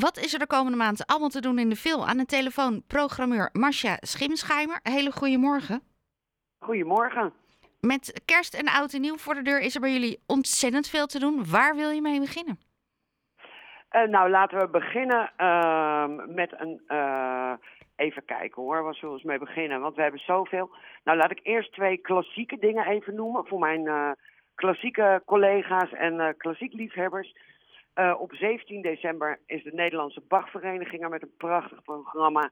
Wat is er de komende maand allemaal te doen in de film? Aan de telefoon programmeur Marcia Schimschijmer. Hele goede morgen. Goedemorgen. Met kerst en oud en nieuw voor de deur is er bij jullie ontzettend veel te doen. Waar wil je mee beginnen? Uh, nou, laten we beginnen uh, met een. Uh, even kijken hoor, waar zullen we eens mee beginnen? Want we hebben zoveel. Nou, laat ik eerst twee klassieke dingen even noemen voor mijn eh, klassieke collega's en klassiek liefhebbers. Op 17 december is de Nederlandse Bachvereniging er met een prachtig programma.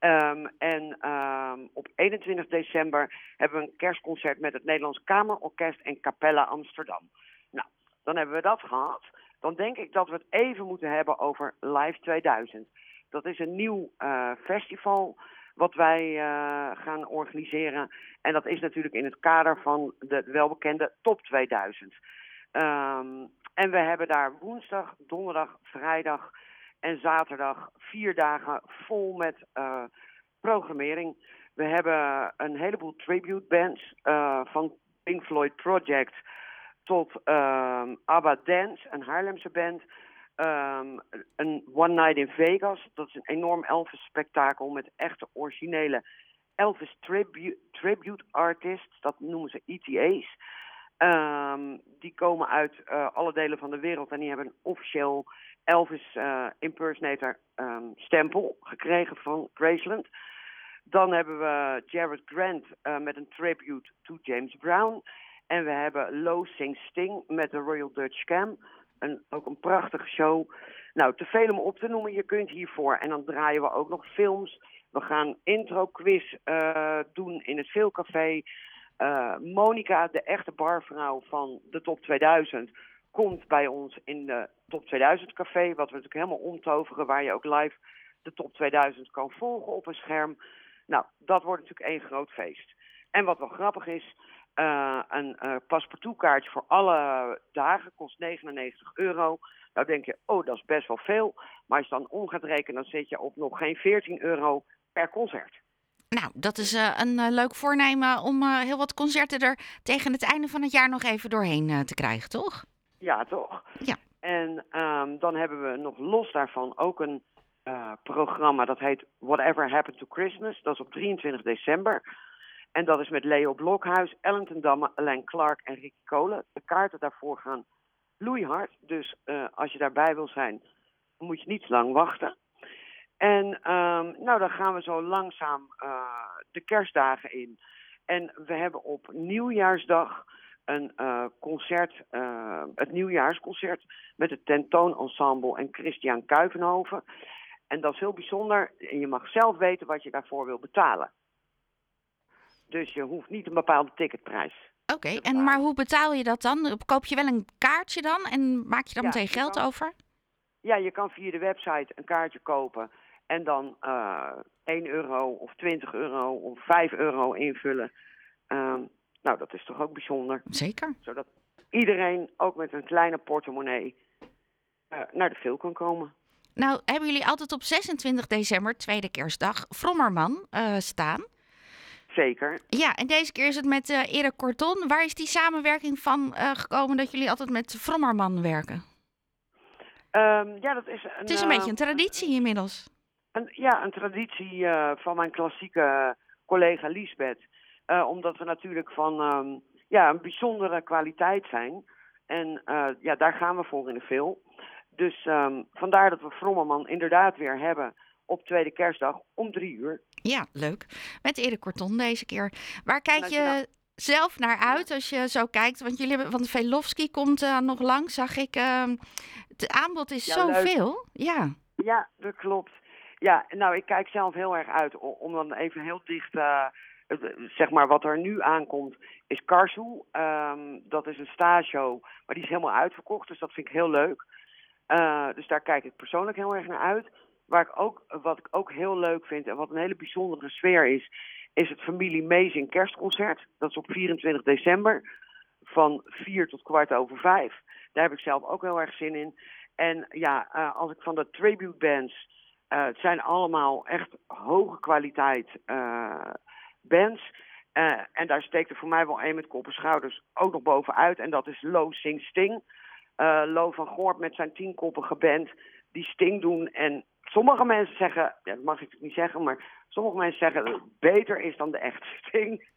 Um, en um, op 21 december hebben we een kerstconcert met het Nederlands Kamerorkest en Capella Amsterdam. Nou, dan hebben we dat gehad. Dan denk ik dat we het even moeten hebben over Live 2000. Dat is een nieuw uh, festival wat wij uh, gaan organiseren. En dat is natuurlijk in het kader van de welbekende Top 2000. Um, en we hebben daar woensdag, donderdag, vrijdag en zaterdag vier dagen vol met uh, programmering. We hebben een heleboel tribute bands uh, van Pink Floyd Project tot uh, ABBA Dance, een Haarlemse band. Um, een One Night in Vegas, dat is een enorm Elvis-spektakel met echte originele Elvis tribute artists, dat noemen ze ETA's. Um, die komen uit uh, alle delen van de wereld en die hebben een officieel Elvis uh, impersonator um, stempel gekregen van Graceland. Dan hebben we Jared Grant uh, met een tribute to James Brown. En we hebben Low Sing Sting met de Royal Dutch Cam. Een, ook een prachtige show. Nou, te veel om op te noemen. Je kunt hiervoor. En dan draaien we ook nog films. We gaan intro quiz uh, doen in het Veelcafé. Uh, Monica, de echte barvrouw van de Top 2000, komt bij ons in de Top 2000 café. Wat we natuurlijk helemaal omtoveren, waar je ook live de Top 2000 kan volgen op een scherm. Nou, dat wordt natuurlijk één groot feest. En wat wel grappig is, uh, een uh, voor alle dagen kost 99 euro. Nou denk je, oh, dat is best wel veel. Maar als je dan om gaat rekenen, dan zit je op nog geen 14 euro per concert. Nou, dat is uh, een uh, leuk voornemen om uh, heel wat concerten er tegen het einde van het jaar nog even doorheen te krijgen, toch? Ja, toch? Ja. En um, dan hebben we nog los daarvan ook een programma dat heet Whatever Happened to Christmas. Dat is op 23 december. En dat is met Leo Blokhuis, Ellen ten Damme, Alain Clark en Ricky Kolen. De kaarten daarvoor gaan loeihard. Dus als je daarbij wil zijn, moet je niet lang wachten. En um, nou, dan gaan we zo langzaam uh, de kerstdagen in. En we hebben op nieuwjaarsdag een uh, concert, uh, het nieuwjaarsconcert met het Tentoonensemble en Christian Kuivenhoven. En dat is heel bijzonder. En je mag zelf weten wat je daarvoor wil betalen. Dus je hoeft niet een bepaalde ticketprijs. Oké, okay, en maar hoe betaal je dat dan? Koop je wel een kaartje dan en maak je ja, meteen geld kan, over? Ja, je kan via de website een kaartje kopen. En dan uh, 1 euro of 20 euro of 5 euro invullen. Uh, nou, dat is toch ook bijzonder. Zeker. Zodat iedereen, ook met een kleine portemonnee, uh, naar de film kan komen. Nou, hebben jullie altijd op 26 december, tweede kerstdag, Vrommerman uh, staan? Zeker. Ja, en deze keer is het met uh, Erik Korton. Waar is die samenwerking van gekomen dat jullie altijd met Vrommerman werken? Um, ja, dat is een, het is een beetje een traditie inmiddels. Een, ja, een traditie uh, van mijn klassieke collega Liesbeth. Uh, omdat we natuurlijk van um, ja, een bijzondere kwaliteit zijn. En uh, ja, daar gaan we voor in de film. Dus um, vandaar dat we Vrommerman inderdaad weer hebben op tweede kerstdag om drie uur. Ja, leuk. Met Erik Korton deze keer. Waar kijk je zelf naar uit als je zo kijkt? Want jullie hebben, want Velofsky komt uh, nog lang, zag ik. Uh, het aanbod is ja, zoveel. Ja. ja, dat klopt. Ja, nou, ik kijk zelf heel erg uit om dan even heel dicht, uh, zeg maar, wat er nu aankomt, is Karsu. Um, dat is een stage maar die is helemaal uitverkocht, dus dat vind ik heel leuk. Uh, dus daar kijk ik persoonlijk heel erg naar uit. Waar ik ook, wat ik ook heel leuk vind en wat een hele bijzondere sfeer is, is het familie Amazing kerstconcert. Dat is op 24 december van 4 tot kwart over 5. Daar heb ik zelf ook heel erg zin in. En ja, uh, als ik van de tribute bands uh, het zijn allemaal echt hoge kwaliteit uh, bands. Uh, en daar steekt er voor mij wel één met kop en schouders ook nog bovenuit. En dat is Lo Sing Sting. Lo van Goort met zijn tienkoppige band. die sting doen. En sommige mensen zeggen, ja, dat mag ik niet zeggen, maar sommige mensen zeggen dat het beter is dan de echte sting.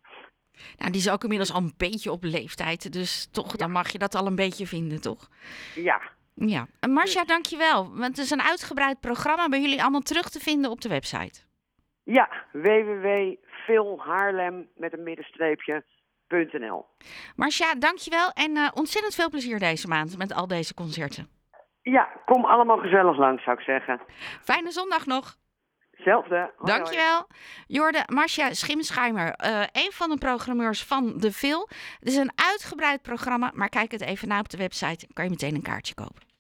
Nou, die is ook inmiddels al een beetje op leeftijd. Dus toch, dan mag je dat al een beetje vinden, toch? Ja. Ja. En Marcia, dankjewel. Want het is een uitgebreid programma bij jullie allemaal terug te vinden op de website. Ja, www.philhaarlem met een middenstreepje.nl. Marcia, dankjewel en uh, ontzettend veel plezier deze maand met al deze concerten. Ja, kom allemaal gezellig langs, zou ik zeggen. Fijne zondag nog. Hetzelfde. Dankjewel. Jorde Marcia Schimscheimer, uh, een van de programmeurs van De Vil. Het is een uitgebreid programma, maar kijk het even na op de website. Dan kan je meteen een kaartje kopen.